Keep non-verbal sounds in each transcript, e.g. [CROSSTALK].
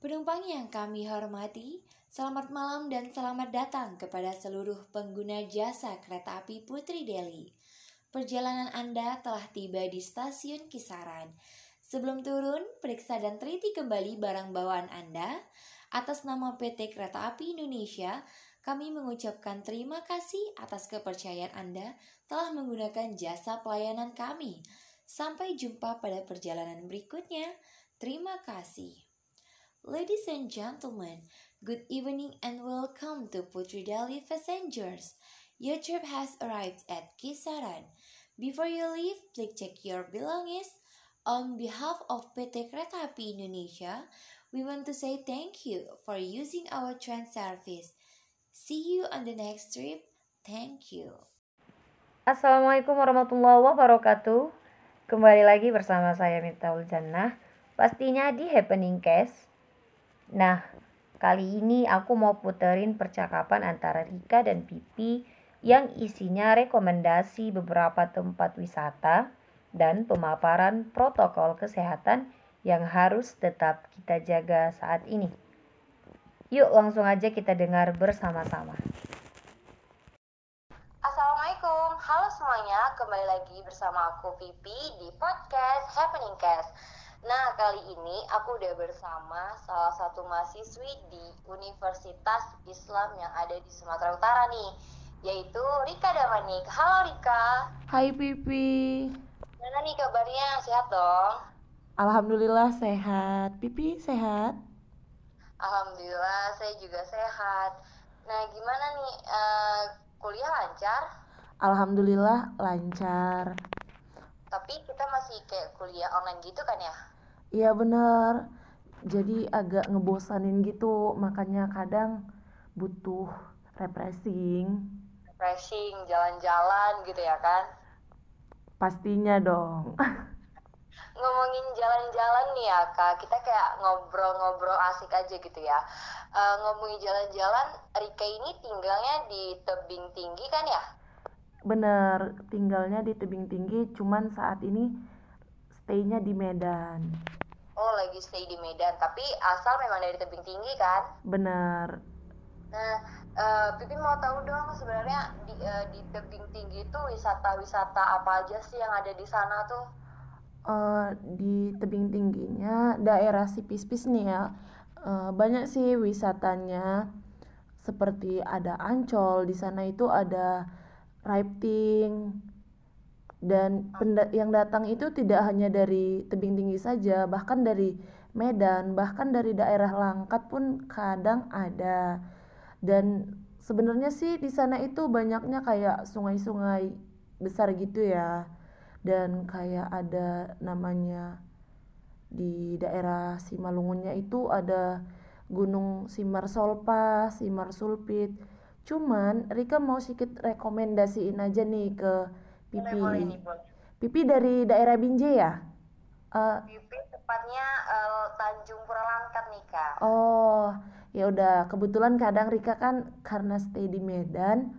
Penumpang yang kami hormati, selamat malam dan selamat datang kepada seluruh pengguna jasa kereta api Putri Delhi. Perjalanan Anda telah tiba di stasiun Kisaran. Sebelum turun, periksa dan teliti kembali barang bawaan Anda. Atas nama PT Kereta Api Indonesia, kami mengucapkan terima kasih atas kepercayaan Anda telah menggunakan jasa pelayanan kami. Sampai jumpa pada perjalanan berikutnya. Terima kasih. Ladies and gentlemen, good evening and welcome to Putri Delhi passengers. Your trip has arrived at Kisaran. Before you leave, please check your belongings. On behalf of PT Kereta Api Indonesia, we want to say thank you for using our train service. See you on the next trip. Thank you. Assalamualaikum warahmatullahi wabarakatuh. Kembali lagi bersama saya Mitaul Jannah, pastinya di Happening Case. Nah, kali ini aku mau puterin percakapan antara Rika dan Pipi yang isinya rekomendasi beberapa tempat wisata dan pemaparan protokol kesehatan yang harus tetap kita jaga saat ini. Yuk langsung aja kita dengar bersama-sama. Assalamualaikum, halo semuanya, kembali lagi bersama aku Pipi di podcast Happening Cast. Nah, kali ini aku udah bersama salah satu mahasiswi di Universitas Islam yang ada di Sumatera Utara nih, yaitu Rika Damanik. Halo Rika. Hai Pipi. Gimana nih kabarnya? Sehat dong? Alhamdulillah sehat. Pipi sehat? Alhamdulillah, saya juga sehat. Nah, gimana nih eh, kuliah lancar? Alhamdulillah lancar. Tapi kita masih kayak kuliah online gitu kan ya? Iya bener. Jadi agak ngebosanin gitu, makanya kadang butuh refreshing. Refreshing, jalan-jalan gitu ya kan? Pastinya dong. [LAUGHS] Ngomongin jalan-jalan nih ya kak, kita kayak ngobrol-ngobrol asik aja gitu ya. Eh, ngomongin jalan-jalan, Rika ini tinggalnya di tebing tinggi kan ya? Bener, tinggalnya di tebing tinggi, cuman saat ini stay-nya di Medan. Oh lagi stay di Medan, tapi asal memang dari tebing tinggi kan? Bener. Nah, eh, Pipi mau tahu dong sebenarnya di, eh, di tebing tinggi itu wisata-wisata apa aja sih yang ada di sana tuh? Eh, di tebing tingginya daerah Sipispis nih ya eh, banyak sih wisatanya seperti ada Ancol di sana itu ada rafting dan yang datang itu tidak hanya dari tebing tinggi saja bahkan dari Medan bahkan dari daerah Langkat pun kadang ada. Dan sebenarnya sih di sana itu banyaknya kayak sungai-sungai besar gitu ya. Dan kayak ada namanya di daerah Simalungunnya itu ada Gunung Simar Solpa, Simar Sulpit. Cuman Rika mau sedikit rekomendasiin aja nih ke Pipi. boleh nih, boleh. Pipi dari daerah Binjai ya? Eh, Pipi tepatnya eh, Tanjung Pura Langkat nih kak. oh, ya udah. Kebetulan kadang Rika kan karena stay di Medan,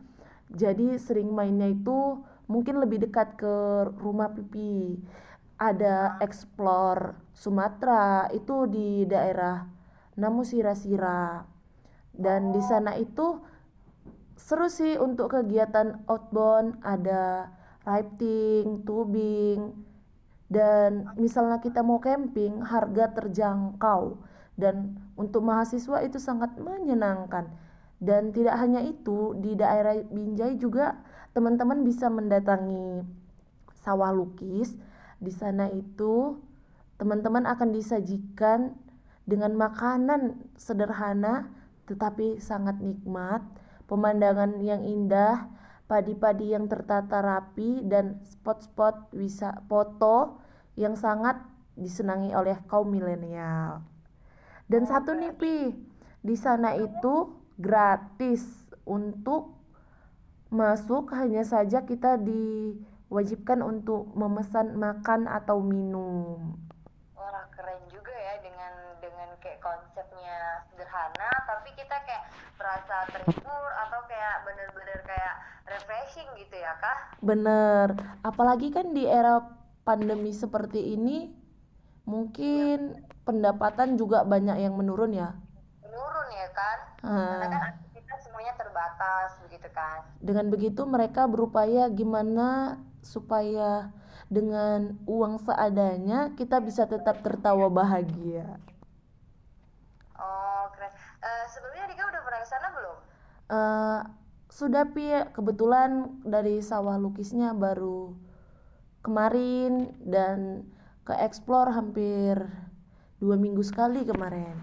jadi sering mainnya itu mungkin lebih dekat ke rumah Pipi. Ada explore Sumatera itu di daerah Namu Sira-Sira. Dan di sana itu seru sih untuk kegiatan outbound, ada rafting, tubing, dan misalnya kita mau camping, harga terjangkau. Dan untuk mahasiswa itu sangat menyenangkan. Dan tidak hanya itu, di daerah Binjai juga teman-teman bisa mendatangi sawah lukis. Di sana itu teman-teman akan disajikan dengan makanan sederhana tetapi sangat nikmat, pemandangan yang indah, padi-padi yang tertata rapi dan spot-spot wisata foto yang sangat disenangi oleh kaum milenial. Dan satu nih Pi, di sana itu gratis untuk masuk hanya saja kita diwajibkan untuk memesan makan atau minum. Wah keren juga ya dengan kayak konsepnya sederhana, tapi kita kayak merasa terhibur atau kayak bener-bener kayak refreshing gitu ya kak? Bener, apalagi kan di era pandemi seperti ini mungkin pendapatan juga banyak yang menurun ya. Menurun ya kan? Karena kan aktivitas semuanya terbatas begitu kan? Dengan begitu mereka berupaya gimana supaya dengan uang seadanya kita bisa tetap tertawa bahagia. Oh keren Eh, sebelumnya Rika udah pernah ke sana belum Eh, sudah pi kebetulan dari sawah lukisnya baru kemarin dan ke explore hampir dua minggu sekali kemarin.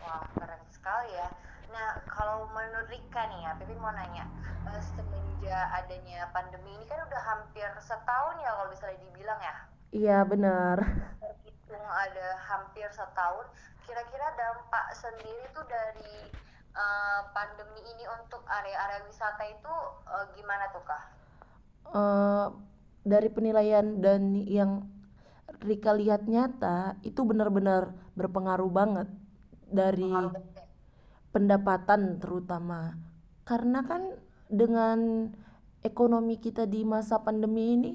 Wah, keren sekali ya. Nah, kalau menurut Rika nih ya, Pipi mau nanya, eh, semenjak adanya pandemi ini kan udah hampir setahun ya kalau misalnya dibilang ya, Iya benar. terhitung ada hampir setahun. Kira-kira dampak sendiri tuh dari eh, pandemi ini untuk area-area wisata itu eh, gimana tuh kak? Eh, dari penilaian dan yang Rika lihat nyata itu benar-benar berpengaruh banget dari pendapatan terutama. Karena kan dengan ekonomi kita di masa pandemi ini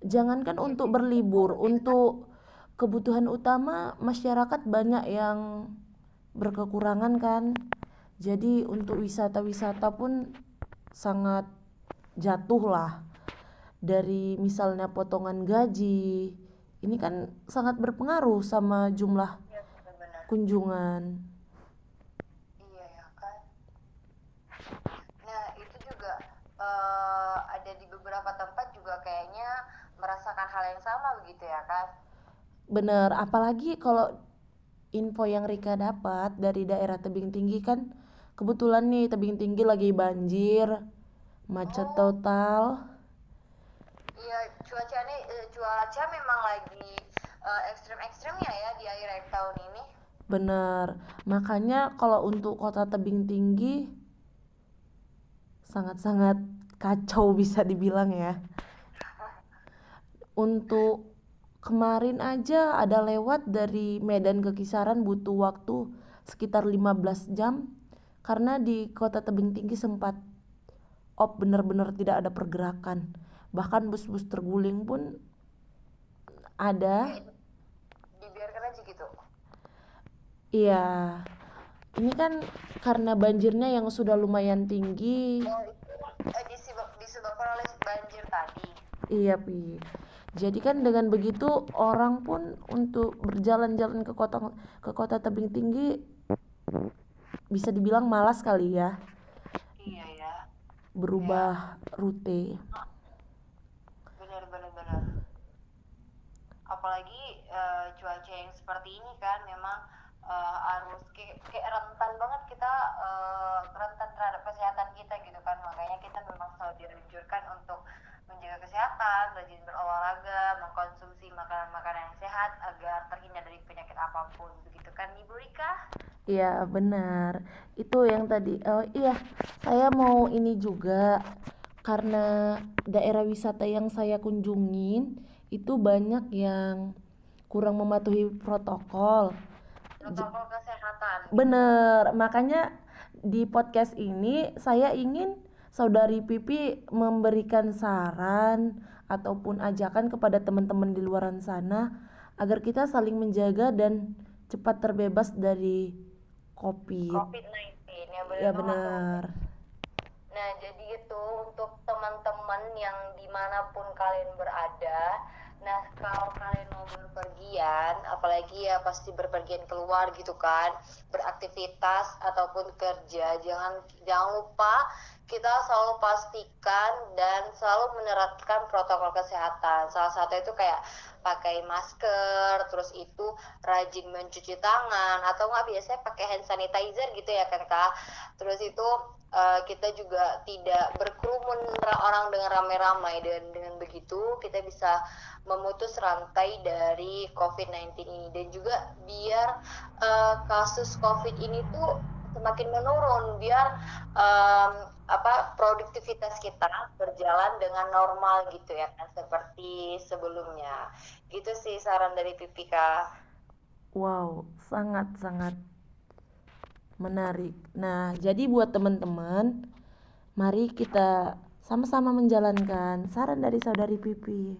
jangankan untuk berlibur untuk kebutuhan utama masyarakat banyak yang berkekurangan kan jadi untuk wisata-wisata pun sangat jatuh lah dari misalnya potongan gaji ini kan sangat berpengaruh sama jumlah Iya kunjungan Iya ya kan. Nah itu juga eh, ada di beberapa tempat juga kayaknya merasakan hal yang sama begitu ya kan? Bener, apalagi kalau info yang Rika dapat dari daerah tebing tinggi kan kebetulan nih tebing tinggi lagi banjir, macet total. Iya cuaca ini eh, cuaca memang lagi eh, ekstrim-ekstrimnya ya di akhir tahun ini. Bener, makanya kalau untuk kota tebing tinggi sangat-sangat kacau [LAUGHS] bisa dibilang ya. [LAUGHS] Untuk kemarin aja ada lewat dari Medan ke Kisaran butuh waktu sekitar 15 jam karena di kota tebing tinggi sempat op benar-benar tidak ada pergerakan. Bahkan bus-bus terguling pun ada. Dibiarkan aja gitu. Iya. Ini kan karena banjirnya yang sudah lumayan tinggi. Oh eh, disebabkan oleh banjir tadi. Iya, Pi. Jadi kan dengan begitu orang pun untuk berjalan-jalan ke kota ke kota tebing tinggi bisa dibilang malas kali ya Iya ya. berubah rute. Benar benar benar. Apalagi eh, cuaca yang seperti ini kan memang eh, harus kayak, kayak rentan banget kita eh, rentan terhadap kesehatan kita gitu kan makanya kita memang selalu dianjurkan untuk menjaga kesehatan, rajin berolahraga, mengkonsumsi makanan-makanan yang sehat agar terhindar dari penyakit apa pun begitu kan Ibu Rika? Iya, benar. Itu yang tadi. Oh iya, saya mau ini juga karena daerah wisata yang saya kunjungin itu banyak yang kurang mematuhi protokol. Protokol kesehatan. Bener, makanya di podcast ini saya ingin saudari Pipi memberikan saran ataupun ajakan kepada teman-teman di luaran sana agar kita saling menjaga dan cepat terbebas dari COVID. COVID-19 ya benar Ya benar. Nah, jadi itu untuk teman-teman yang di mana pun kalian berada. Nah, kalau kalian mau berpergian, apalagi ya pasti berpergian keluar gitu kan, beraktivitas ataupun kerja, jangan jangan lupa kita selalu pastikan dan selalu menerapkan protokol kesehatan. Salah satu itu kayak pakai masker, terus itu rajin mencuci tangan atau nggak biasanya pakai hand sanitizer gitu ya kan kak. Terus itu eh, kita juga tidak berkerumun ra- orang dengan ramai-ramai dan dengan begitu kita bisa memutus rantai dari COVID-19 ini dan juga biar eh, kasus COVID ini tuh semakin menurun biar em, apa produktivitas kita berjalan dengan normal gitu ya kan seperti sebelumnya gitu sih saran dari Pipika Wow, sangat-sangat menarik. Nah, jadi buat teman-teman, mari kita sama-sama menjalankan saran dari saudari Pipi.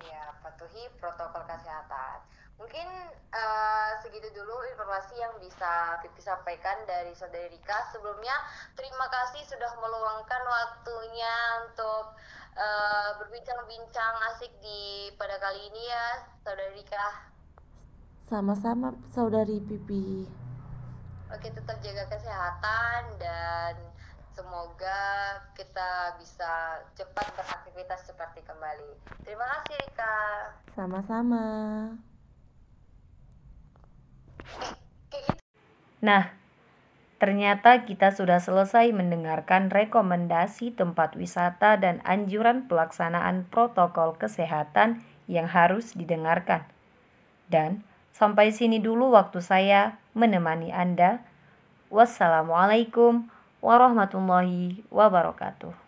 ya patuhi protokol kesehatan mungkin uh, segitu dulu informasi yang bisa Pipi sampaikan dari Saudari Rika. Sebelumnya terima kasih sudah meluangkan waktunya untuk uh, berbincang-bincang asik di pada kali ini ya, Saudari Rika. Sama-sama, Saudari Pipi. Oke, tetap jaga kesehatan dan semoga kita bisa cepat beraktivitas seperti kembali. Terima kasih Rika. Sama-sama. Nah, ternyata kita sudah selesai mendengarkan rekomendasi tempat wisata dan anjuran pelaksanaan protokol kesehatan yang harus didengarkan. Dan sampai sini dulu waktu saya menemani Anda. Wassalamualaikum warahmatullahi wabarakatuh.